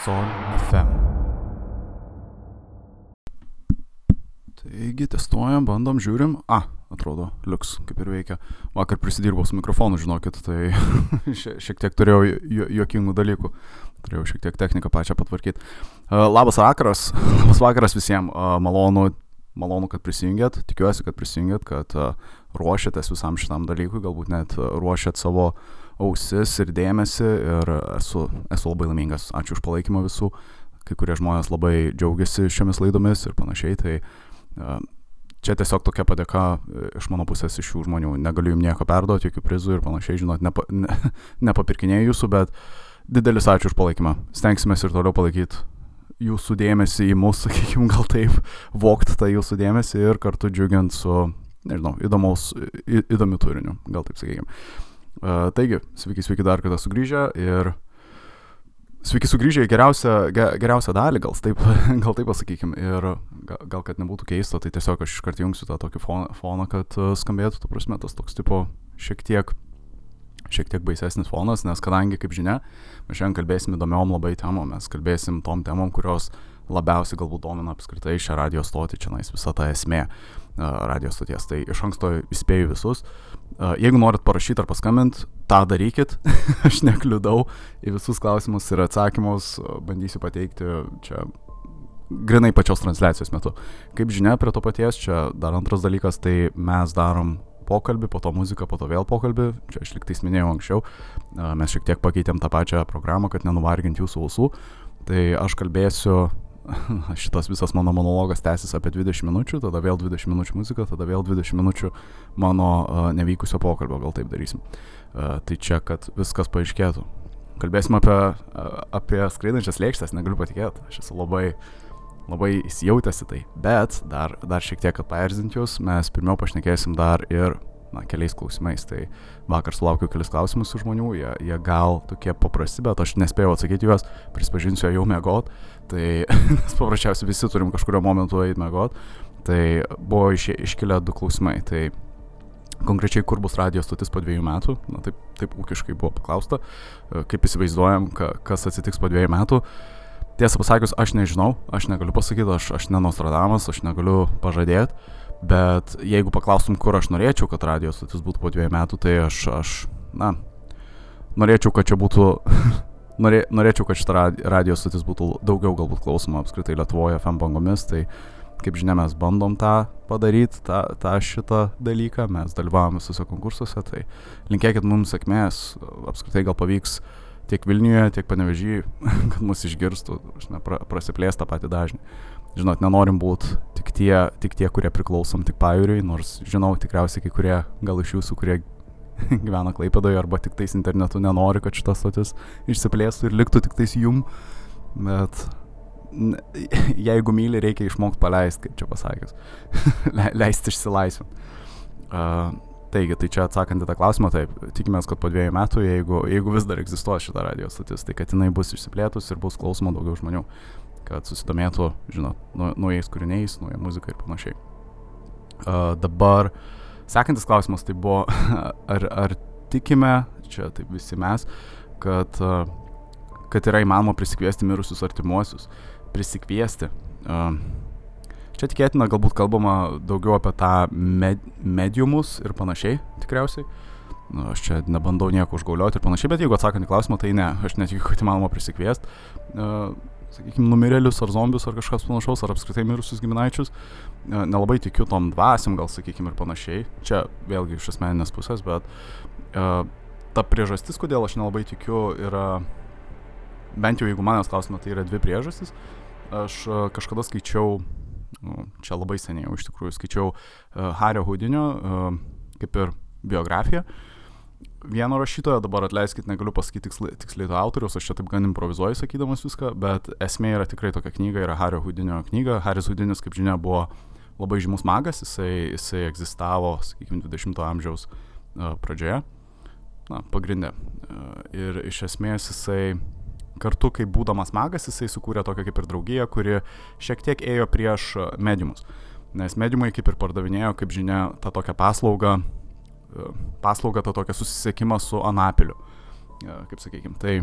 Sol FM. Taigi, testuojam, bandom, žiūrim. A, atrodo, liuks, kaip ir veikia. Vakar prisidirbau su mikrofonu, žinokit, tai šiek tiek turėjau ju juokingų dalykų. Turėjau šiek tiek techniką pačią patvarkyti. Uh, labas vakaras, labas vakaras visiems. Uh, malonu, malonu, kad prisijungėt. Tikiuosi, kad prisijungėt, kad uh, ruošiatės visam šitam dalykui, galbūt net ruošiat savo ausis ir dėmesį ir esu, esu labai laimingas. Ačiū už palaikymą visų. Kai kurie žmonės labai džiaugiasi šiomis laidomis ir panašiai. Tai uh, čia tiesiog tokia padėka iš mano pusės iš šių žmonių. Negaliu jums nieko perduoti, jokių prizų ir panašiai, žinot, nepa, ne, nepapirkinėjau jūsų, bet didelis ačiū už palaikymą. Stengsime ir toliau palaikyti jūsų dėmesį į mus, sakykime, gal taip, vokti tą jūsų dėmesį ir kartu džiugint su, nežinau, įdomaus, į, įdomiu turiniu, gal taip sakykime. Uh, taigi, sveiki, sveiki dar kartą sugrįžę ir sveiki sugrįžę į geriausią, ge, geriausią dalį, gal taip, gal taip pasakykim. Ir gal, kad nebūtų keista, tai tiesiog aš iškart jungsiu tą tokį foną, foną kad uh, skambėtų, tu prasme, tas toks tipo šiek tiek, šiek tiek baisesnis fonas, nes kadangi, kaip žinia, mes šiandien kalbėsim įdomiom labai temom, mes kalbėsim tom temom, kurios labiausiai galbūt domina apskritai šią radio stotį, čia nais visa ta esmė radio stoties. Tai iš anksto įspėju visus. Jeigu norit parašyti ar paskambinti, tą darykit. Aš nekliudau į visus klausimus ir atsakymus, bandysiu pateikti čia grinai pačios transliacijos metu. Kaip žinia, prie to paties, čia dar antras dalykas, tai mes darom pokalbį, po to muziką, po to vėl pokalbį. Čia aš liktais minėjau anksčiau, mes šiek tiek pakeitėm tą pačią programą, kad nenuvarginti jūsų ausų. Tai aš kalbėsiu šitas visas mano monologas tęsis apie 20 minučių, tada vėl 20 minučių muzika, tada vėl 20 minučių mano uh, nevykusio pokalbio, gal taip darysim. Uh, tai čia, kad viskas paaiškėtų. Kalbėsim apie, uh, apie skraidančias lėkštės, negaliu patikėti, aš esu labai, labai įsijautęs į tai. Bet dar, dar šiek tiek, kad paerzint jūs, mes pirmiau pašnekėsim dar ir na, keliais klausimais. Tai vakar sulaukiau kelis klausimus iš žmonių, jie, jie gal tokie paprasti, bet aš nespėjau atsakyti juos, prisipažinsiu, jau mėgot, tai paprasčiausiai visi turim kažkurio momentu eiti mėgot. Tai buvo iš, iškilę du klausimai. Tai konkrečiai, kur bus radijos stotis po dviejų metų, na taip, taip ūkiškai buvo paklausta, kaip įsivaizduojam, ka, kas atsitiks po dviejų metų. Tiesą pasakius, aš nežinau, aš negaliu pasakyti, aš, aš nenostradamas, aš negaliu pažadėti Bet jeigu paklaustum, kur aš norėčiau, kad radijos stotis būtų po dviejų metų, tai aš, aš na, norėčiau, kad čia būtų, norė, norėčiau, kad šita radijos stotis būtų daugiau galbūt klausoma apskritai Lietuvoje FM bangomis, tai kaip žinia, mes bandom tą padaryti, tą, tą šitą dalyką, mes dalyvavom visose konkursuose, tai linkėkit mums sėkmės, apskritai gal pavyks tiek Vilniuje, tiek Panevežyje, kad mus išgirstų, ne, pra, prasiplės tą patį dažnį žinot, nenorim būti tik tie, tik tie, kurie priklausom tik pajūriui, nors žinau tikriausiai kai kurie gal iš jūsų, kurie gyvena Klaipadoje arba tik tais internetu nenori, kad šitas stotis išsiplėstų ir liktų tik tais jum, bet jeigu myli, reikia išmokti paleisti, kaip čia pasakęs, Le, leisti išsilaisvinti. Uh, taigi, tai čia atsakant į tą klausimą, taip, tikimės, kad po dviejų metų, jeigu, jeigu vis dar egzistuos šita radio stotis, tai kad jinai bus išsiplėtus ir bus klausoma daugiau žmonių kad susidomėtų, žinot, naujais kūriniais, nauja muzika ir panašiai. Uh, dabar sekantis klausimas tai buvo, ar, ar tikime, čia taip visi mes, kad, uh, kad yra įmanoma prisikviesti mirusius artimuosius. Prisikviesti. Uh, čia tikėtina galbūt kalbama daugiau apie tą med, mediumus ir panašiai, tikriausiai. Nu, aš čia nebandau nieko užgaulioti ir panašiai, bet jeigu atsakant į klausimą, tai ne, aš netikiu, kad įmanoma prisikviesti. Uh, sakykime, numirėlius ar zombius ar kažkas panašaus, ar apskritai mirusius giminaičius. E, nelabai tikiu tom dvasiam, gal sakykime, ir panašiai. Čia vėlgi iš asmeninės pusės, bet uh, ta priežastis, kodėl aš nelabai tikiu, yra, bent jau jeigu manęs klausime, tai yra dvi priežastys. Aš uh, kažkada skaičiau, nu, čia labai seniai jau iš tikrųjų skaičiau uh, Hario Hudinio, uh, kaip ir biografiją. Uh, vieno rašytojo, dabar atleiskit, negaliu pasakyti tiksliai, tiksliai to autoriaus, aš čia taip gan improvizuoju sakydamas viską, bet esmė yra tikrai tokia knyga, yra Hario Hudinio knyga. Haris Hudinis, kaip žinia, buvo labai žymus magas, jisai, jisai egzistavo, sakykime, 20-ojo amžiaus uh, pradžioje, na, pagrindė. Uh, ir iš esmės jisai kartu, kaip būdamas magas, jisai sukūrė tokią kaip ir draugiją, kuri šiek tiek ėjo prieš mediumus. Nes mediumai kaip ir pardavinėjo, kaip žinia, tą tokią paslaugą paslaugą, tą tokią susisiekimą su Anapiliu, kaip sakykime. Tai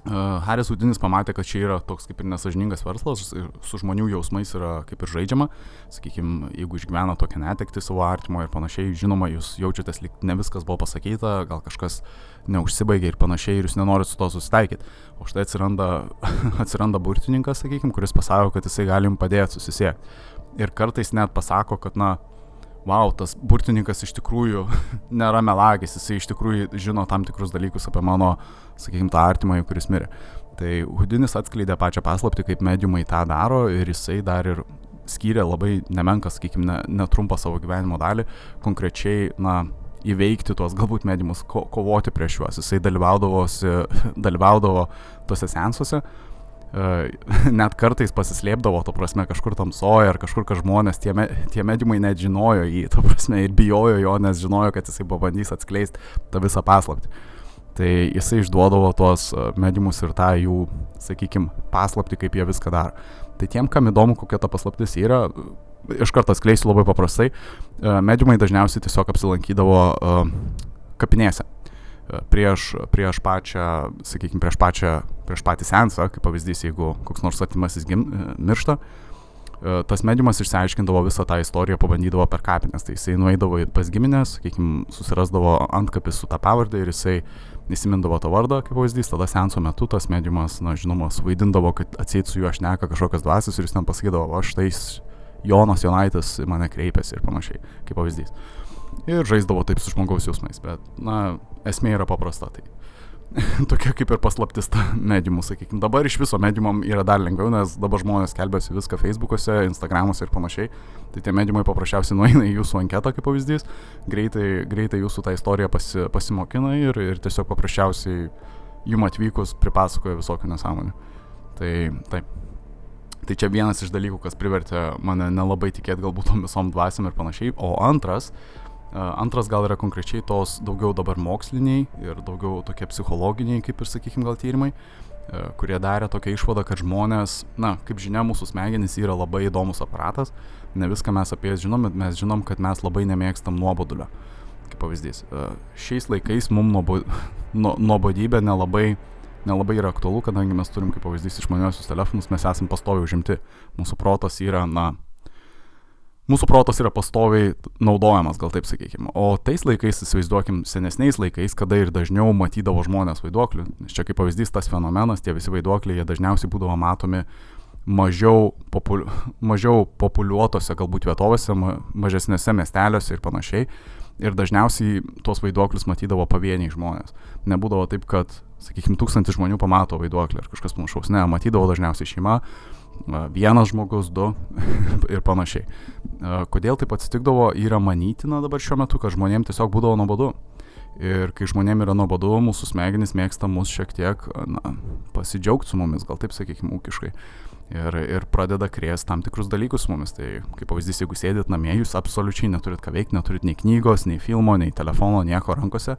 Haris Udinis pamatė, kad čia yra toks kaip ir nesažiningas verslas, su žmonių jausmais yra kaip ir žaidžiama. Sakykime, jeigu išgyvena tokią netekti savo artimo ir panašiai, žinoma, jūs jaučiatės, lyg ne viskas buvo pasakyta, gal kažkas neužsibaigė ir panašiai, ir jūs nenorit su to susitaikyti. O štai atsiranda, atsiranda burtininkas, sakykime, kuris pasako, kad jisai gali jums padėti susisiekti. Ir kartais net pasako, kad, na, wow, tas burtininkas iš tikrųjų nėra melagis, jisai iš tikrųjų žino tam tikrus dalykus apie mano, sakykime, tą artimąjį, kuris mirė. Tai Hudinis atskleidė pačią paslapti, kaip mediumai tą daro ir jisai dar ir skyrė labai nemenką, sakykime, netrumpą savo gyvenimo dalį, konkrečiai, na, įveikti tuos galbūt mediumus, ko, kovoti prieš juos. Jisai dalyvaudavo tuose sensuose, net kartais pasislėpdavo, to prasme, kažkur tamsoje ar kažkur, kad žmonės, tie, me, tie medimai net žinojo jį, to prasme, ir bijojo jo, nes žinojo, kad jisai pabandys atskleisti tą visą paslaptį. Tai jisai išduodavo tuos mediumus ir tą jų, sakykime, paslapti, kaip jie viską daro. Tai tiem, kam įdomu, kokia ta paslaptis yra, iš karto atskleisiu labai paprastai, mediumai dažniausiai tiesiog apsilankydavo kapinėse prieš, prieš pačią, sakykime, prieš, pačią, prieš patį sensą, kaip pavyzdys, jeigu koks nors atimasis gim, miršta, tas mediumas išsiaiškindavo visą tą istoriją, pabandydavo per kapines. Tai jisai nueidavo pas giminės, sakykime, susirasdavo antkapis su tą pavardę ir jisai įsimindavo tą vardą, kaip pavyzdys, tada senso metu tas mediumas, na, žinoma, suvaidindavo, kad atseit su juo aš neka kažkokias dvasias ir jis ten pasakydavo, aš tai Jonas Jonaitis mane kreipėsi ir panašiai, kaip pavyzdys ir žaisdavo taip su žmogaus jausmais, bet, na, esmė yra paprasta. Tai tokia kaip ir paslaptis ta mediumų, sakykime. Dabar iš viso mediumam yra dar lengviau, nes dabar žmonės kelbėsi viską Facebook'ose, Instagram'uose ir panašiai. Tai tie mediumai paprasčiausiai nueina į jūsų anketą kaip pavyzdys, greitai, greitai jūsų tą istoriją pasi, pasimokina ir, ir tiesiog paprasčiausiai jum atvykus pripasakoja visokių nesąmonių. Tai taip. Tai čia vienas iš dalykų, kas privertė mane nelabai tikėti galbūt tom visom dvasiam ir panašiai. O antras, Antras gal yra konkrečiai tos daugiau dabar moksliniai ir daugiau tokie psichologiniai, kaip ir sakykime, gal tyrimai, kurie darė tokią išvadą, kad žmonės, na, kaip žinia, mūsų smegenys yra labai įdomus aparatas, ne viską mes apie jas žinom, bet mes žinom, kad mes labai nemėgstam nuobodulio. Kaip pavyzdys, šiais laikais mums nuobodybė nelabai, nelabai yra aktualu, kadangi mes turim, kaip pavyzdys, išmaniosius telefonus, mes esame pastoviai užimti, mūsų protas yra, na, mūsų protas yra pastoviai naudojamas, gal taip sakykime. O tais laikais, įsivaizduokim, senesniais laikais, kada ir dažniau matydavo žmonės vaiduoklių, nes čia kaip pavyzdys tas fenomenas, tie visi vaiduokliai, jie dažniausiai būdavo matomi mažiau, popul mažiau populiuotose galbūt vietovėse, ma mažesnėse miesteliuose ir panašiai. Ir dažniausiai tuos vaiduoklius matydavo pavieniai žmonės. Nebūdavo taip, kad, sakykime, tūkstantis žmonių pamato vaiduoklį ar kažkas panašaus. Ne, matydavo dažniausiai šeima, vienas žmogus, du ir panašiai. Kodėl taip atsitikdavo, yra manytina dabar šiuo metu, kad žmonėms tiesiog būdavo nuobodu. Ir kai žmonėms yra nuobodu, mūsų smegenys mėgsta mus šiek tiek na, pasidžiaugti su mumis, gal taip sakykime, ūkiškai. Ir, ir pradeda krės tam tikrus dalykus su mumis. Tai kaip pavyzdys, jeigu sėdit namie, jūs absoliučiai neturit ką veikti, neturit nei knygos, nei filmo, nei telefono, nieko rankose.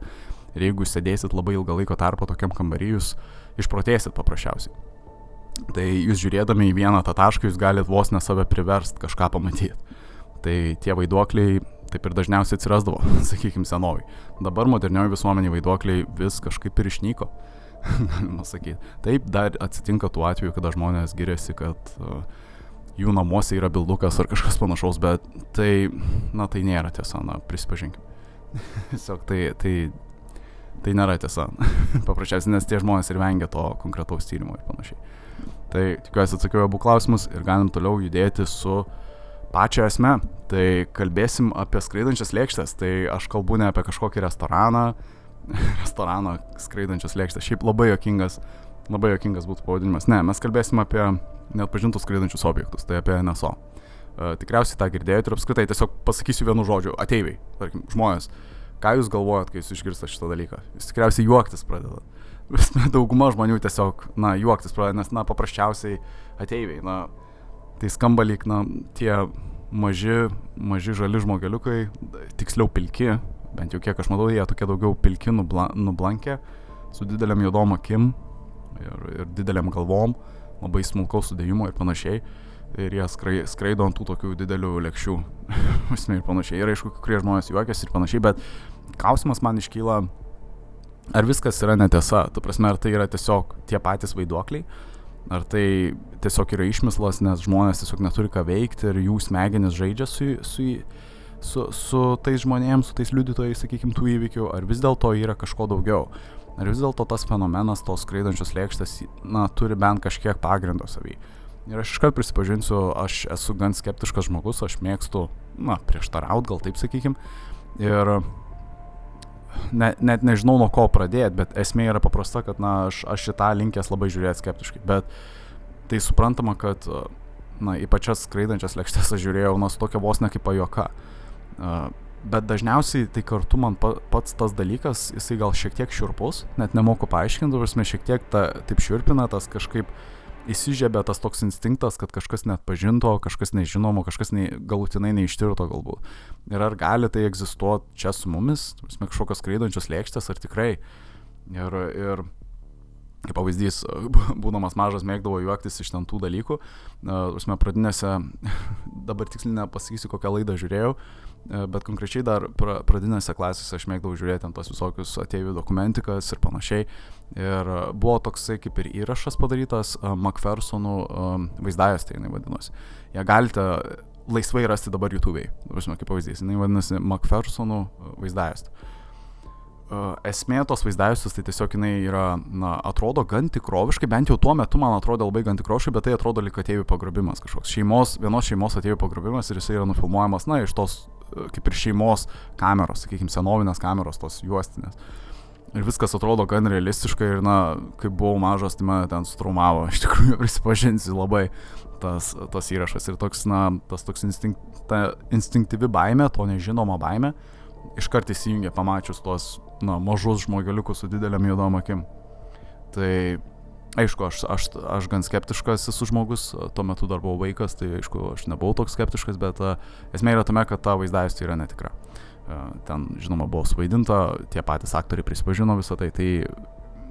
Ir jeigu sėdėsit labai ilgą laiko tarpą tokiam kambarį, jūs išprotėsit paprasčiausiai. Tai jūs žiūrėdami į vieną tą tašką, jūs galite vos ne save priverst kažką pamatyti. Tai tie vaiduokliai taip ir dažniausiai atsirasdavo, sakykime, senovi. Dabar modernioji visuomenė vaiduokliai vis kažkaip ir išnyko, galima sakyti. Taip, dar atsitinka tuo atveju, kada žmonės giriasi, kad uh, jų namuose yra bildukas ar kažkas panašaus, bet tai, na, tai nėra tiesa, na, prisipažinkim. Tiesiog tai, tai, tai nėra tiesa. Paprasčiausiai, nes tie žmonės ir vengia to konkretaus tyrimo ir panašiai. Tai tikiuosi atsakiau abu klausimus ir galim toliau judėti su pačią esmę. Tai kalbėsim apie skraidančias lėkštės. Tai aš kalbu ne apie kažkokį restoraną, restoraną skraidančias lėkštės. Šiaip labai jokingas, labai jokingas būtų pavadinimas. Ne, mes kalbėsim apie neatpažintus skraidančius objektus, tai apie NSO. Uh, tikriausiai tą girdėjote ir apskritai tiesiog pasakysiu vienu žodžiu - ateiviai, tarkim, žmonės. Ką jūs galvojat, kai jūs išgirstate šitą dalyką? Jūs tikriausiai juoktis pradedat dauguma žmonių tiesiog, na, juoktis pradeda, nes, na, paprasčiausiai ateiviai, na, tai skamba lyg, na, tie maži, maži žali žmogeliukai, tiksliau pilki, bent jau kiek aš matau, jie tokie daugiau pilki nubla, nublankę, su dideliam juodom akim ir, ir dideliam galvom, labai smulkaus sudėjimo ir panašiai. Ir jie skrai, skraido ant tų tokių didelių lėkščių, ir panašiai. Ir aišku, kurie žmonės juokiasi ir panašiai, bet klausimas man iškyla, ar viskas yra netiesa, tu prasme, ar tai yra tiesiog tie patys vaiduokliai, ar tai tiesiog yra išmislas, nes žmonės tiesiog neturi ką veikti ir jų smegenis žaidžia su, su, su, su tais žmonėms, su tais liudytojais, sakykime, tų įvykių, ar vis dėlto yra kažko daugiau. Ar vis dėlto tas fenomenas, tos skraidančios lėkštės, na, turi bent kažkiek pagrindo savy. Ir aš iškart prisipažinsiu, aš esu gan skeptiškas žmogus, aš mėgstu, na, prieštaraut, gal taip sakykim. Ir ne, net nežinau nuo ko pradėti, bet esmė yra paprasta, kad, na, aš, aš šitą linkęs labai žiūrėti skeptiškai. Bet tai suprantama, kad, na, į pačias skraidančias lėkštės aš žiūrėjau, na, su tokia vos ne kaip pajoka. Bet dažniausiai tai kartu man pats tas dalykas, jisai gal šiek tiek šiurpus, net nemoku paaiškinti, prasme, šiek tiek ta, taip šiurpina tas kažkaip įsižiebė tas toks instinktas, kad kažkas net pažinto, kažkas nežinomo, kažkas ne, galutinai neištirto galbūt. Ir ar gali tai egzistuoti čia su mumis, prasme, kažkokios skraidančios lėkštės, ar tikrai. Ir, ir kaip pavyzdys, būdamas mažas mėgdavo juoktis iš ten tų dalykų. Prasme, pradinėse, dabar tiksliai nepasakysiu, kokią laidą žiūrėjau, bet konkrečiai dar pra, pradinėse klasėse aš mėgdavau žiūrėti ant tos visokius ateivių dokumentikas ir panašiai. Ir buvo toksai kaip ir įrašas padarytas Macphersonų vaizdajas, tai jinai vadinosi. Ją galite laisvai rasti dabar YouTube'ai. Prasme, kaip pavyzdys, jinai vadinasi Macphersonų vaizdajas. Esmė tos vaizdajusios, tai tiesiog jinai yra, na, atrodo gan tikroviškai, bent jau tuo metu man atrodo labai gan tikroviškai, bet tai atrodo lyg atėjų pagrobimas kažkoks. Šeimos, vienos šeimos atėjų pagrobimas ir jisai yra nufilmuojamas, na, iš tos kaip ir šeimos kameros, sakykime, senovinės kameros, tos juostinės. Ir viskas atrodo gan realistiškai ir, na, kai buvau mažas, tai mane ten sutraumavo, iš tikrųjų prisipažinsiu labai tas, tas įrašas. Ir toks, na, tas toks instinkt, ta instinktyvi baime, to nežinoma baime, iškart įsijungia pamačius tuos, na, mažus žmogeliukus su dideliam juodom akim. Tai Aišku, aš, aš, aš gan skeptiškas esu žmogus, tuo metu dar buvau vaikas, tai aišku, aš nebuvau toks skeptiškas, bet uh, esmė yra tame, kad ta vaizdajuostė yra netikra. Uh, ten, žinoma, buvo suvaidinta, tie patys aktoriai prisipažino visą tai, tai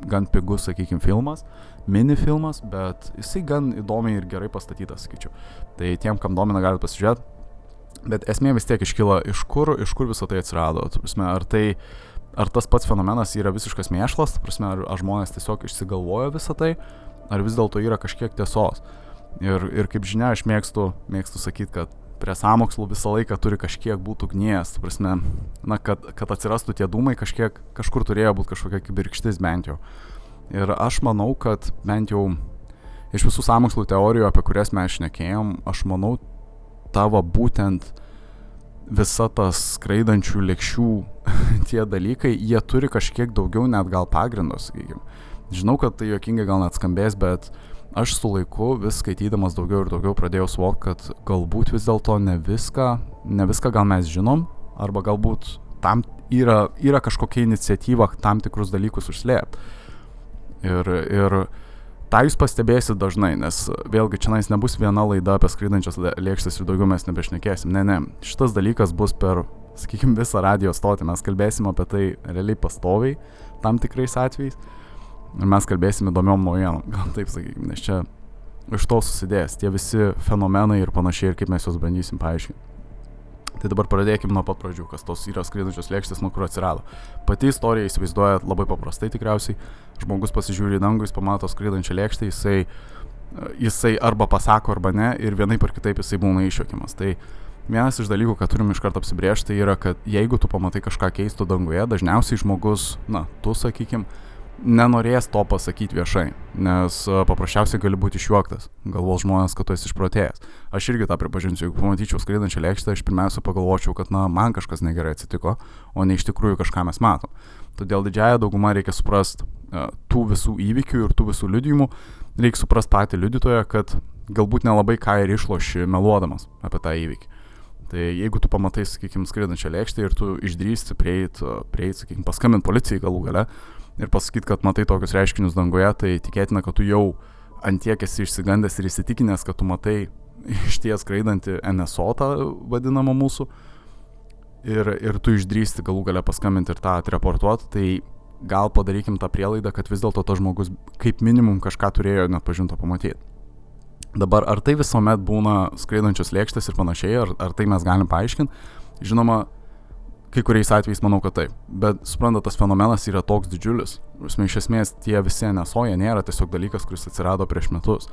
gan pigus, sakykime, filmas, mini filmas, bet jisai gan įdomiai ir gerai pastatytas, sakyčiau. Tai tiem, kam domina, galite pasižiūrėti. Bet esmė vis tiek iškyla, iš kur, iš kur visą tai atsirado. Prasme, ar tai uh, ar tas pats fenomenas yra visiškas mėšlas, prasme, ar, ar žmonės tiesiog išsigalvojo visą tai, ar vis dėlto yra kažkiek tiesos. Ir, ir kaip žinia, aš mėgstu, mėgstu sakyti, kad prie samokslų visą laiką turi kažkiek būti ugnies, prasme, na, kad, kad atsirastų tie dūmai, kažkiek, kažkur turėjo būti kažkokia kibirkštis bent jau. Ir aš manau, kad bent jau iš visų samokslų teorijų, apie kurias mes šnekėjom, aš manau, tavo būtent visa tas skraidančių lėkščių tie dalykai, jie turi kažkiek daugiau net gal pagrindo, sakykime. Žinau, kad tai jokingai gal net skambės, bet aš su laiku vis skaitydamas daugiau ir daugiau pradėjau suvokti, kad galbūt vis dėlto ne viską, ne viską gal mes žinom, arba galbūt tam yra, yra kažkokia iniciatyva tam tikrus dalykus užslėpti. Ir, ir tą jūs pastebėsit dažnai, nes vėlgi čia nebus viena laida apie skraidančias lėkštas ir daugiau mes nebešnekėsim. Ne, ne, šitas dalykas bus per, sakykime, visą radio stotį. Mes kalbėsim apie tai realiai pastoviai, tam tikrais atvejais. Ir mes kalbėsim įdomiom naujienom, gal taip sakykime, nes čia iš to susidės tie visi fenomenai ir panašiai ir kaip mes juos bandysim paaiškinti. Tai dabar pradėkime nuo pat pradžių, kas tos yra skraidančios lėkštės, nuo kur atsirado. Pati istorija įsivaizduoja labai paprastai tikriausiai. Žmogus pasižiūri į dangų, jis pamato skraidančią lėkštę, jisai, jisai arba pasako, arba ne, ir vienaip ar kitaip jisai būna iššokimas. Tai vienas iš dalykų, ką turim iš karto apsibriežti, yra, kad jeigu tu pamatai kažką keisto danguje, dažniausiai žmogus, na, tu sakykim, nenorės to pasakyti viešai, nes e, paprasčiausiai gali būti išjuoktas, galvos žmonės, kad tu esi išprotėjęs. Aš irgi tą pripažinsiu, jeigu pamatyčiau skraidančią lėkštę, aš pirmiausia pagalvočiau, kad na, man kažkas negerai atsitiko, o ne iš tikrųjų kažką mes matom. Todėl didžiąją daugumą reikia suprasti uh, tų visų įvykių ir tų visų liudijimų, reikia suprasti patį liudytoją, kad galbūt nelabai ką ir išloši meluodamas apie tą įvykį. Tai jeigu tu pamatai, sakykime, skraidančią lėkštę ir tu išdrįsti prieiti, prieit, sakykime, paskambinti policijai galų gale, ir pasakyti, kad matai tokius reiškinius danguje, tai tikėtina, kad tu jau antiek esi išsigandęs ir įsitikinęs, kad tu matai iš ties skraidantį NSO tą vadinamą mūsų ir, ir tu išdrįsti galų galę paskambinti ir tą atreportuoti, tai gal padarykim tą prielaidą, kad vis dėlto tas žmogus kaip minimum kažką turėjo net pažinto pamatyti. Dabar ar tai visuomet būna skraidančios lėkštės ir panašiai, ar, ar tai mes galim paaiškinti? Žinoma, kai kuriais atvejais manau, kad taip. Bet suprantate, tas fenomenas yra toks didžiulis. Prasme, iš esmės tie visi nesoja nėra tiesiog dalykas, kuris atsirado prieš metus.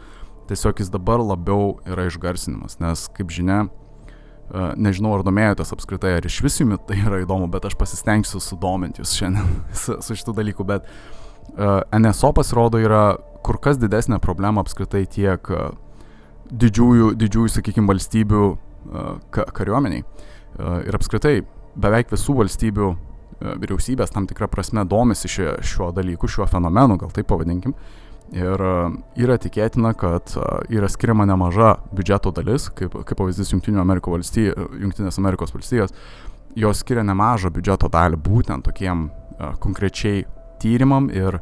Tiesiog jis dabar labiau yra išgarsinimas, nes kaip žinia, e, nežinau ar domėjotės apskritai, ar iš vis jums tai yra įdomu, bet aš pasistengsiu sudominti jūs šiandien su, su šitų dalykų, bet uh, NSO pasirodo yra kur kas didesnė problema apskritai tiek uh, didžiųjų, didžiųjų sakykime, valstybių ka kariuomeniai. Ir apskritai beveik visų valstybių e, vyriausybės tam tikrą prasme domisi šio, šiuo dalyku, šiuo fenomenu, gal taip pavadinkim. Ir e, yra tikėtina, kad e, yra skiriama nemaža biudžeto dalis, kaip, kaip pavyzdys Junktinės Amerikos valstijos, jos skiria nemažą biudžeto dalį būtent tokiem konkrečiai tyrimam ir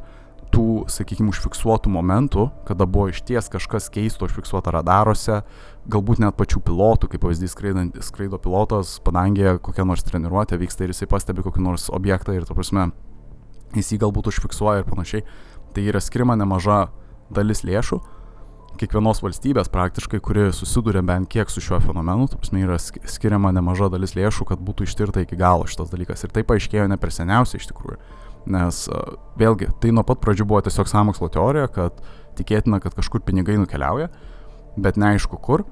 tų, sakykime, užfiksuotų momentų, kada buvo išties kažkas keisto užfiksuota radaruose, galbūt net pačių pilotų, kaip pavyzdys skraido pilotas, padangėje kokia nors treniruotė vyksta ir jisai pastebi kokį nors objektą ir, ta prasme, jis jį galbūt užfiksuoja ir panašiai. Tai yra skirima nemaža dalis lėšų, kiekvienos valstybės praktiškai, kuri susiduria bent kiek su šiuo fenomenu, ta prasme, yra skiriama nemaža dalis lėšų, kad būtų ištirta iki galo šitas dalykas. Ir tai paaiškėjo ne per seniausiai iš tikrųjų. Nes vėlgi, tai nuo pat pradžių buvo tiesiog samokslo teorija, kad tikėtina, kad kažkur pinigai nukeliauja, bet neaišku kur.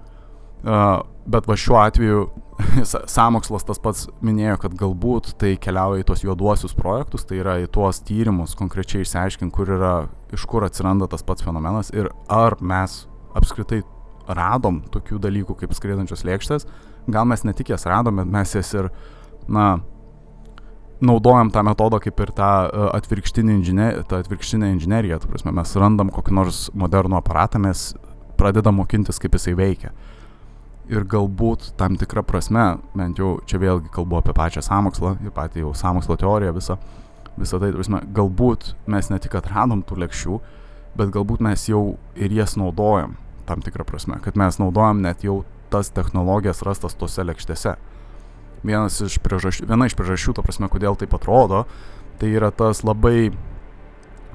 Bet va šiuo atveju samokslas tas pats minėjo, kad galbūt tai keliauja į tos juoduosius projektus, tai yra į tuos tyrimus konkrečiai išsiaiškinti, kur yra, iš kur atsiranda tas pats fenomenas ir ar mes apskritai radom tokių dalykų kaip skraidančios lėkštės, gal mes ne tik jas radom, bet mes jas ir, na, naudojam tą metodą kaip ir tą atvirkštinę, inžiner, tą atvirkštinę inžineriją, tu prasme, mes randam kokį nors modernų aparatą, mes pradeda mokintis, kaip jisai veikia. Ir galbūt tam tikrą prasme, bent jau čia vėlgi kalbu apie pačią samokslą ir patį jau samokslo teoriją visą, visą tai, prasme, galbūt mes ne tik atradom tų lėkščių, bet galbūt mes jau ir jas naudojam tam tikrą prasme, kad mes naudojam net jau tas technologijas rastas tose lėkštėse. Vienas iš priežasčių, viena iš priežasčių, ta prasme, kodėl taip atrodo, tai yra tas labai,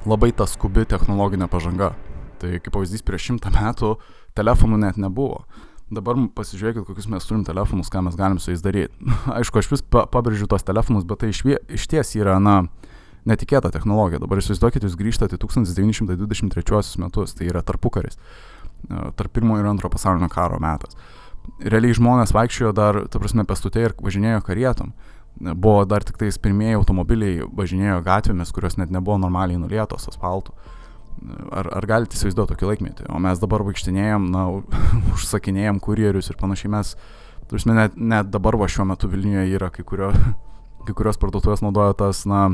labai ta skubi technologinė pažanga. Tai kaip pavyzdys, prieš šimtą metų telefonų net nebuvo. Dabar pasižiūrėkit, kokius mes turim telefonus, ką mes galim su jais daryti. Aišku, aš vis pa pabrėžiu tos telefonus, bet tai iš, iš ties yra, na, netikėta technologija. Dabar įsivaizduokit, jūs grįžtate į 1923 metus, tai yra tarpukaris, e, tarp pirmojo ir antro pasaulinio karo metas. Realiai žmonės vaikščiojo dar, ta prasme, pestutė ir važinėjo karietom. Buvo dar tik tais pirmieji automobiliai važinėjo gatvėmis, kurios net nebuvo normaliai nulietos asfaltų. Ar, ar galite įsivaizduoti tokį laikmetį? O mes dabar vaikštinėjom, na, užsakinėjom kurjerius ir panašiai mes, turime, net, net dabar va šiuo metu Vilniuje yra kai, kurio, kai kurios parduotuvės naudoja tas, na,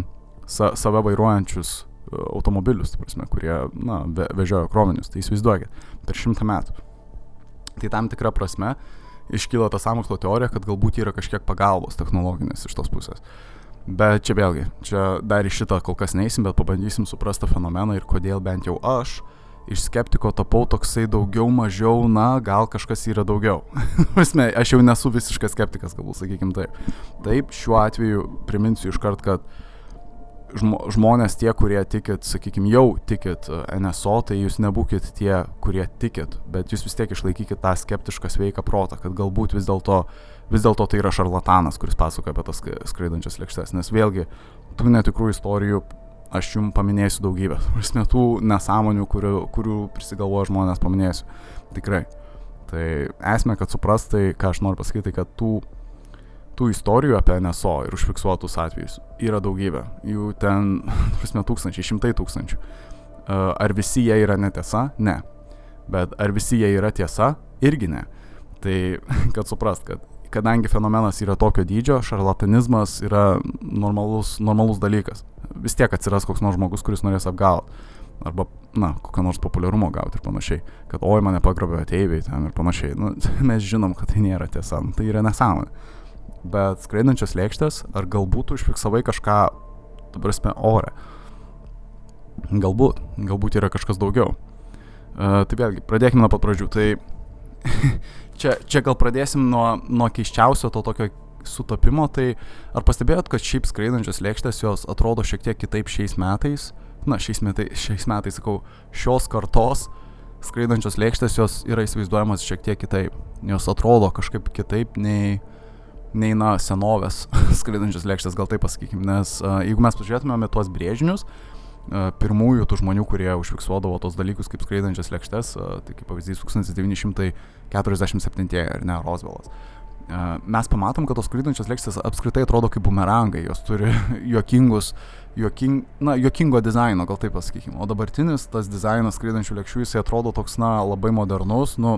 sa, save vairuojančius e, automobilius, prasme, kurie, na, ve, vežiojo krovinius. Tai įsivaizduokit, per šimtą metų. Tai tam tikra prasme iškyla ta samokslo teorija, kad galbūt yra kažkiek pagalbos technologinės iš tos pusės. Uh, Bet čia vėlgi, čia dar į šitą kol kas neįsim, bet pabandysim suprasti fenomeną ir kodėl bent jau aš iš skeptiko tapau toksai daugiau mažiau, na, gal kažkas yra daugiau. aš jau nesu visiškas skeptikas, galbūt sakykim taip. Taip, šiuo atveju priminsiu iškart, kad žmo, žmonės tie, kurie tikit, sakykim, jau tikit e, NSO, tai jūs nebūkit tie, kurie tikit, bet jūs vis tiek išlaikykit tą skeptišką sveiką protą, kad galbūt vis dėlto vis dėlto tai yra šarlatanas, kuris pasakoja apie tas skraidančias lėkštes. Nes vėlgi, tų netikrų istorijų aš jums paminėsiu daugybę. Prasme, tų nesąmonių, kurių, kurių prisigalvoja žmonės, paminėsiu. Tikrai. Tai esmė, kad suprastai, ką aš noriu pasakyti, kad tų, tų istorijų apie NSO ir užfiksuotus atvejus yra daugybė. Jų ten, prasme, tūkstančiai, šimtai tūkstančių. Ar visi jie yra netiesa? Ne. Bet ar visi jie yra tiesa? Irgi ne. Tai, kad suprast, kad kadangi fenomenas yra tokio dydžio, šarlatanizmas yra normalus, normalus dalykas. Vis tiek atsiras koks nors žmogus, kuris norės apgauti. Arba, na, kokio nors populiarumo gauti ir panašiai. Kad, oi, mane pagrobė ateiviai ten ir panašiai. Nu, mes žinom, kad tai nėra tiesa. Nu, tai yra nesąmonė. Bet skraidančios lėkštės, ar galbūt užfiksavai kažką, tu prasme, ore. Galbūt, galbūt yra kažkas daugiau. Uh, tai vėlgi, pradėkime nuo pat pradžių. Tai čia, čia gal pradėsim nuo, nuo keiščiausio to tokio sutapimo, tai ar pastebėjot, kad šiaip skraidančios lėkštės jos atrodo šiek tiek kitaip šiais metais? Na, šiais metais, šiais metais sakau, šios kartos skraidančios lėkštės jos yra įsivaizduojamas šiek tiek kitaip. Jos atrodo kažkaip kitaip nei, nei na senovės skraidančios lėkštės, gal taip pasakykime, nes uh, jeigu mes pažiūrėtumėme tuos brėžinius, uh, pirmųjų tų žmonių, kurie užfiksuodavo tos dalykus kaip skraidančias lėkštės, uh, tai kaip pavyzdys 1947 ar ne, Roswellas. Uh, mes pamatom, kad tos skraidančios lėkštės apskritai atrodo kaip bumerangai, jos turi juokingus, juoking, na, juokingo dizaino, gal taip pasakykime. O dabartinis tas dizainas skraidančių lėkščių, jisai atrodo toks, na, labai modernus, nu,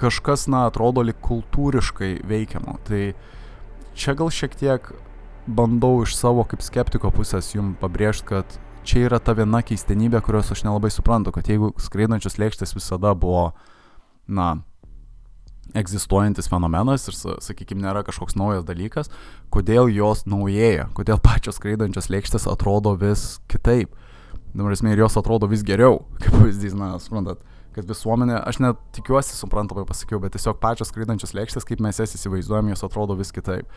kažkas, na, atrodo lik kultūriškai veikiamo. Tai čia gal šiek tiek bandau iš savo kaip skeptiko pusės jum pabrėžti, kad čia yra ta viena keistenybė, kurios aš nelabai suprantu, kad jeigu skraidančios lėkštės visada buvo, na, egzistuojantis fenomenas ir, sakykime, nėra kažkoks naujas dalykas, kodėl jos naujėja, kodėl pačios skraidančios lėkštės atrodo vis kitaip. Dabar esmė ir jos atrodo vis geriau, kaip pavyzdys, na, suprantat, kad visuomenė, aš net tikiuosi suprantamai pasakiau, bet tiesiog pačios skraidančios lėkštės, kaip mes jas įsivaizduojam, jos atrodo vis kitaip.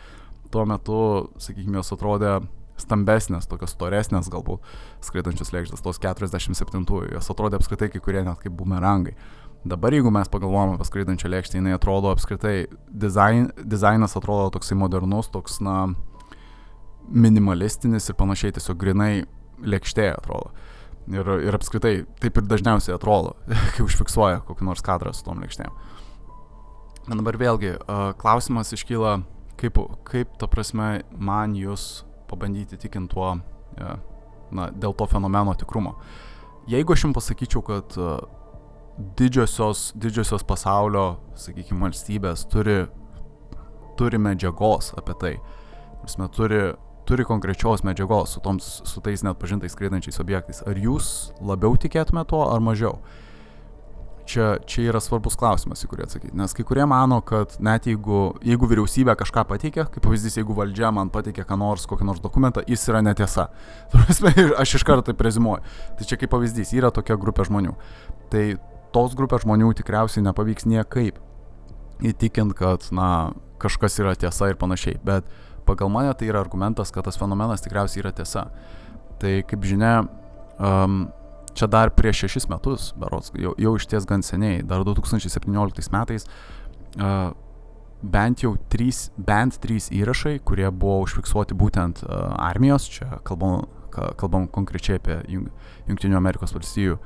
Tuo metu, sakykime, jos atrodė stambesnės, tokios storesnės galbūt skraidančios lėkštės, tos 47-ųjų, jos atrodė apskritai kai kurie net kaip bumerangai. Dabar jeigu mes pagalvojame apie skraidančią lėkštę, jinai atrodo apskritai, dizain, dizainas atrodo toksai modernus, toks, na, minimalistinis ir panašiai, tiesiog grinai lėkštė atrodo. Ir, ir apskritai taip ir dažniausiai atrodo, kai užfiksuoja kokį nors kadrą su tom lėkštėm. Na dabar vėlgi, klausimas iškyla, kaip, kaip ta prasme man jūs pabandyti tikinti tuo, uh, na, dėl to fenomeno tikrumo. Jeigu aš jums pasakyčiau, kad didžiosios, didžiosios pasaulio, sakykime, valstybės turi, turi medžiagos apie tai, prasme, turi turi konkrečios medžiagos su, toms, su tais net pažintais skraidančiais objektais. Ar jūs labiau tikėtume to ar mažiau? Čia, čia yra svarbus klausimas, į kurį atsakyti. Nes kai kurie mano, kad net jeigu, jeigu vyriausybė kažką pateikė, kaip pavyzdys, jeigu valdžia man pateikė ką nors, kokį nors dokumentą, jis yra netiesa. Aš iš karto tai prezimuoju. Tai čia kaip pavyzdys, yra tokia grupė žmonių. Tai tos grupės žmonių tikriausiai nepavyks niekaip įtikint, kad, na, kažkas yra tiesa ir panašiai. Bet uh, pagal mane tai yra argumentas, kad tas fenomenas tikriausiai yra tiesa. Tai kaip žinia, um, čia dar prieš šešis metus, berots, jau, jau iš ties gan seniai, dar 2017 metais, uh, bent jau trys, bent trys įrašai, kurie buvo užfiksuoti būtent uh, armijos, čia kalbam, kalbam konkrečiai apie Junktinių Amerikos valstijų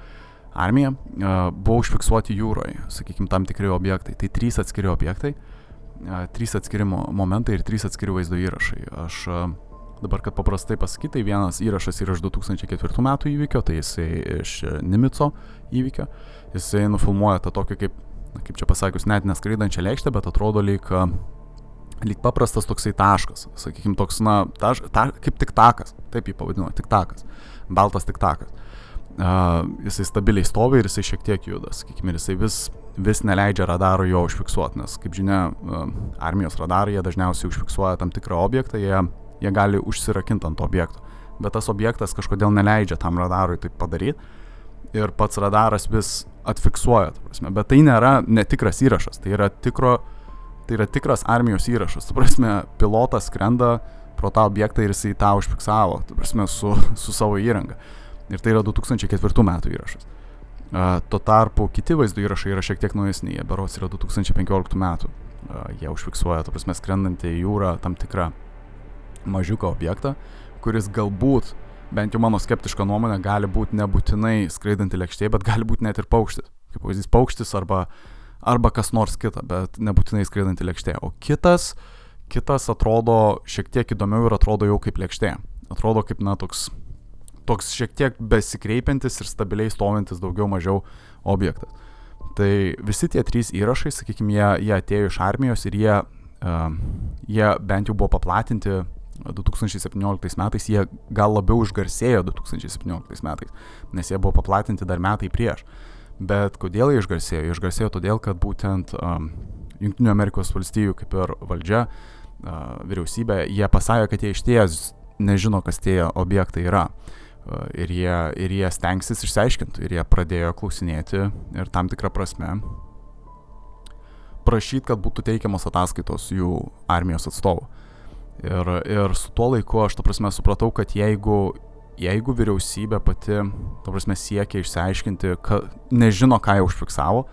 armiją, uh, buvo užfiksuoti jūroje, sakykime, tam tikri objektai. Tai trys atskiri objektai. Uh, trys atskiri momentai ir trys atskiri vaizdo įrašai. Aš dabar, kad paprastai pasakyti, tai vienas įrašas yra iš 2004 metų įvykio, tai jisai iš Nimico įvykio. Jisai nufilmuoja tą tokį kaip, kaip čia pasakius, net neskraidančią lėkštę, bet atrodo lyg, lyg paprastas toksai taškas. Sakykime, toks, na, taš, ta, kaip tik takas, taip jį pavadino, tik takas. Baltas tik takas. Uh, jisai stabiliai stovi ir jisai šiek tiek juda, sakykime, ir jisai vis vis neleidžia radaro jo užfiksuoti, nes, kaip žinia, armijos radarai jie dažniausiai užfiksuoja tam tikrą objektą, jie, jie gali užsirakinti ant objekto. Bet tas objektas kažkodėl neleidžia tam radarui tai padaryti ir pats radaras vis atfiksuoja, prasme. bet tai nėra netikras įrašas, tai yra, tikro, tai yra tikras armijos įrašas. Tu prasme, pilotas skrenda pro tą objektą ir jisai tą užfiksavo, tu prasme, su, su savo įranga. Ir tai yra 2004 metų įrašas. Tuo tarpu kiti vaizdo įrašai yra šiek tiek naujesni, jie berots yra 2015 metų. Jie užfiksuoja, ta prasme, skrendantį į jūrą tam tikrą mažiuką objektą, kuris galbūt, bent jau mano skeptiška nuomonė, gali būti nebūtinai skraidanti lėkštė, bet gali būti net ir paukštis. Kaip pavyzdys paukštis arba, arba kas nors kita, bet nebūtinai skraidanti lėkštė. O kitas, kitas atrodo šiek tiek įdomiau ir atrodo jau kaip lėkštė. Atrodo kaip, na, toks toks šiek tiek besikreipiantis ir stabiliai stovintis daugiau mažiau objektas. Tai visi tie trys įrašai, sakykime, jie, jie atėjo iš armijos ir jie, uh, jie bent jau buvo paplatinti 2017 metais, jie gal labiau išgarsėjo 2017 metais, nes jie buvo paplatinti dar metai prieš. Bet kodėl jie išgarsėjo? Jie išgarsėjo todėl, kad būtent um, Junktinių Amerikos valstijų kaip ir valdžia, uh, vyriausybė, jie pasakė, kad jie iš ties nežino, kas tie objektai yra. Uh, ir jie, ir jie stengsis išsiaiškinti, ir jie pradėjo klausinėti ir tam tikrą prasme prašyti, kad būtų teikiamas ataskaitos jų armijos atstovų. Ir, ir su tuo laiku aš, ta prasme, supratau, kad jeigu, jeigu vyriausybė pati, ta prasme, siekia išsiaiškinti, ka, nežino, ką jie užfiksavo,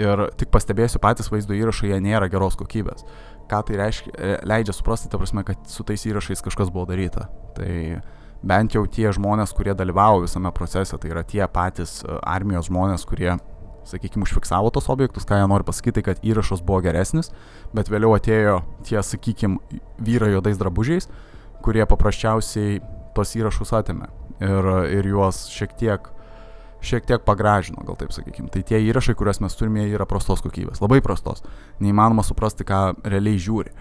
ir tik pastebėsiu, patys vaizdo įrašai jie nėra geros kokybės. ką tai reiškia, e, leidžia suprasti, ta prasme, kad su tais įrašais kažkas buvo daryta. Tai bent jau tie žmonės, kurie dalyvavo visame procese, tai yra tie patys e, armijos žmonės, kurie, sakykime, užfiksavo tos objektus, ką jie nori pasakyti, kad įrašas buvo geresnis, bet vėliau atėjo tie, sakykime, vyrai juodais drabužiais, kurie paprasčiausiai tos įrašus atėmė ir, ir juos šiek tiek šiek tiek pagražino, gal taip sakykim. Tai tie įrašai, kuriuos mes turime, yra prastos kokybės, labai prastos. Neįmanoma suprasti, ką realiai žiūri.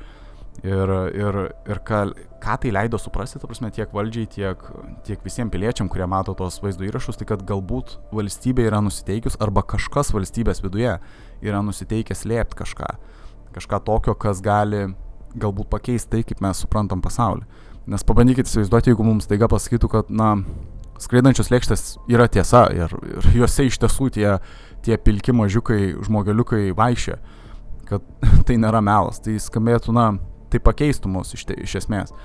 Ir, ir, ir ką, ką tai leido suprasti, ta prasme, tiek valdžiai, tiek, tiek visiems piliečiam, kurie mato tos vaizdo įrašus, tai kad galbūt valstybė yra nusiteikus arba kažkas valstybės viduje yra nusiteikęs slėpti kažką. Kažką tokio, kas gali galbūt pakeisti tai, kaip mes suprantam pasaulį. Nes pabandykite įsivaizduoti, jeigu mums taiga pasakytų, kad, na, skraidančios lėkštės yra tiesa ir, ir juose iš tiesų tie, tie pilki mažiukai, žmogeliukai vaikščia, kad tai nėra melas, tai skambėtų, na, tai pakeistų mus iš, te, iš esmės.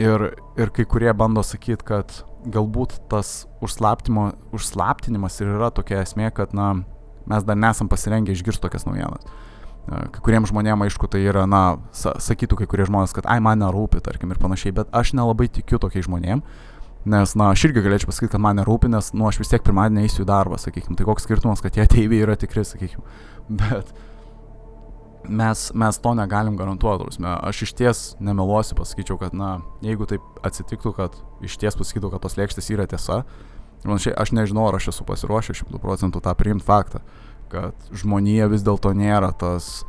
Ir, ir kai kurie bando sakyti, kad galbūt tas užslaptinimas ir yra tokia esmė, kad, na, mes dar nesam pasirengę išgirsti tokias naujienas. Kai kuriems žmonėms, aišku, tai yra, na, sakytų kai kurie žmonės, kad, ai, man nerūpi, tarkim, ir panašiai, bet aš nelabai tikiu tokiais žmonėms, Nes, na, aš irgi galėčiau pasakyti, kad man nerūpi, nes, nu, aš vis tiek pirmadienį eisiu į darbą, sakykime. Tai koks skirtumas, kad tie ateiviai yra tikri, sakykime. Bet mes, mes to negalim garantuoti. Aš iš ties nemeluosiu, pasakyčiau, kad, na, jeigu taip atsitiktų, kad iš ties pasakytų, kad tos lėkštės yra tiesa, ir panašiai, aš nežinau, ar aš esu pasiruošęs šimtų procentų tą priimti faktą, kad žmonija vis dėlto nėra tas,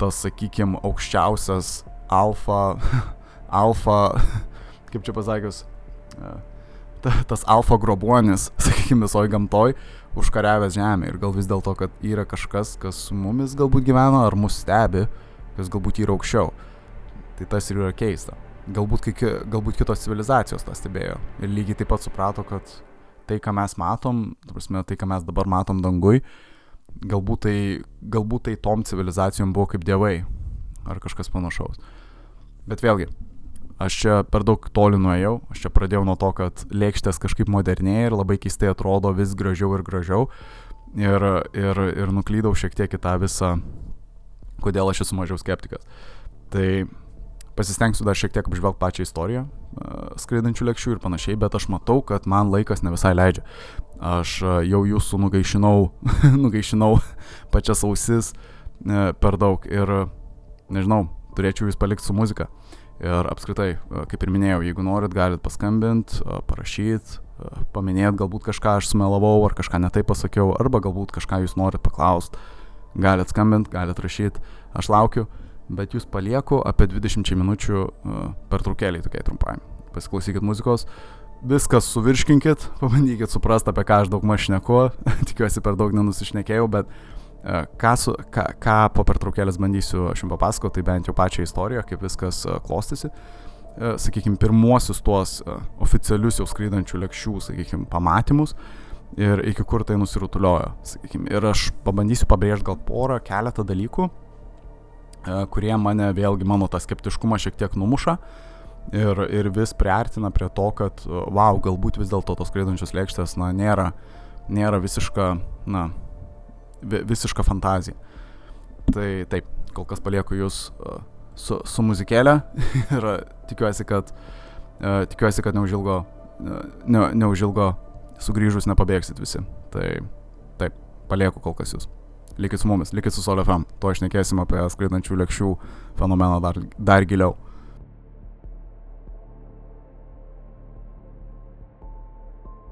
tas sakykime, aukščiausias alfa, alfa, kaip čia pasakius, ta, tas alfa grobuonis, sakykime, visoji gamtoj, užkariavęs žemę ir gal vis dėlto, kad yra kažkas, kas su mumis galbūt gyvena ar mus stebi, kas galbūt yra aukščiau. Tai tas ir yra keista. Galbūt, kai, galbūt kitos civilizacijos tą stebėjo ir lygiai taip pat suprato, kad tai, ką mes matom, prasme, tai, ką mes dabar matom dangui, galbūt tai, galbūt tai tom civilizacijom buvo kaip dievai ar kažkas panašaus. Bet vėlgi, aš čia per daug toli nuėjau, aš čia pradėjau nuo to, kad lėkštės kažkaip modernėja ir labai keistai atrodo vis gražiau ir gražiau. Ir, ir, ir nuklydau šiek tiek į tą visą, kodėl aš esu mažiau skeptikas. Tai pasistengsiu dar šiek tiek apžvelgti pačią istoriją skraidančių lėkščių ir panašiai, bet aš matau, kad man laikas ne visai leidžia. Aš jau jūsų nugaišinau, nugaišinau pačias ausis per daug ir nežinau, turėčiau jūs palikti su muzika. Ir apskritai, kaip ir minėjau, jeigu norit, galit paskambinti, parašyti, paminėti galbūt kažką aš sumelavau ar kažką netai pasakiau, arba galbūt kažką jūs norit paklausti. Galit skambinti, galit rašyti, aš laukiu, bet jūs palieku apie 20 minučių per trukėlį tokiai trumpai. Pasiklausykit muzikos, viskas suvirškinkit, pabandykit suprasti, apie ką aš daug mašneku, tikiuosi per daug nenusišnekėjau, bet E, ką, su, ką, ką po pertraukėlės bandysiu aš jums papasakoti, tai bent jau pačią istoriją, kaip viskas e, klostysi. E, sakykime, pirmuosius tuos oficialius jau skraidančių lėkščių, sakykime, pamatymus ir iki kur tai nusirutuliojo. Sakykime. Ir aš pabandysiu pabrėžti gal porą, keletą dalykų, kurie mane vėlgi mano tą skeptiškumą šiek tiek numuša ir, ir vis priartina prie to, kad, wow, galbūt vis dėlto tos skraidančios lėkštės, na, nėra, nėra visiška, na, visiška fantazija. Tai taip, kol kas palieku jūs su, su muzikėlė ir tikiuosi, kad, tikiuosi, kad neužilgo, ne, neužilgo sugrįžus nepabėgsit visi. Tai taip, palieku kol kas jūs. Likit su mumis, likit su Sol FM. To išnekėsim apie skraidančių lėkščių fenomeną dar, dar giliau.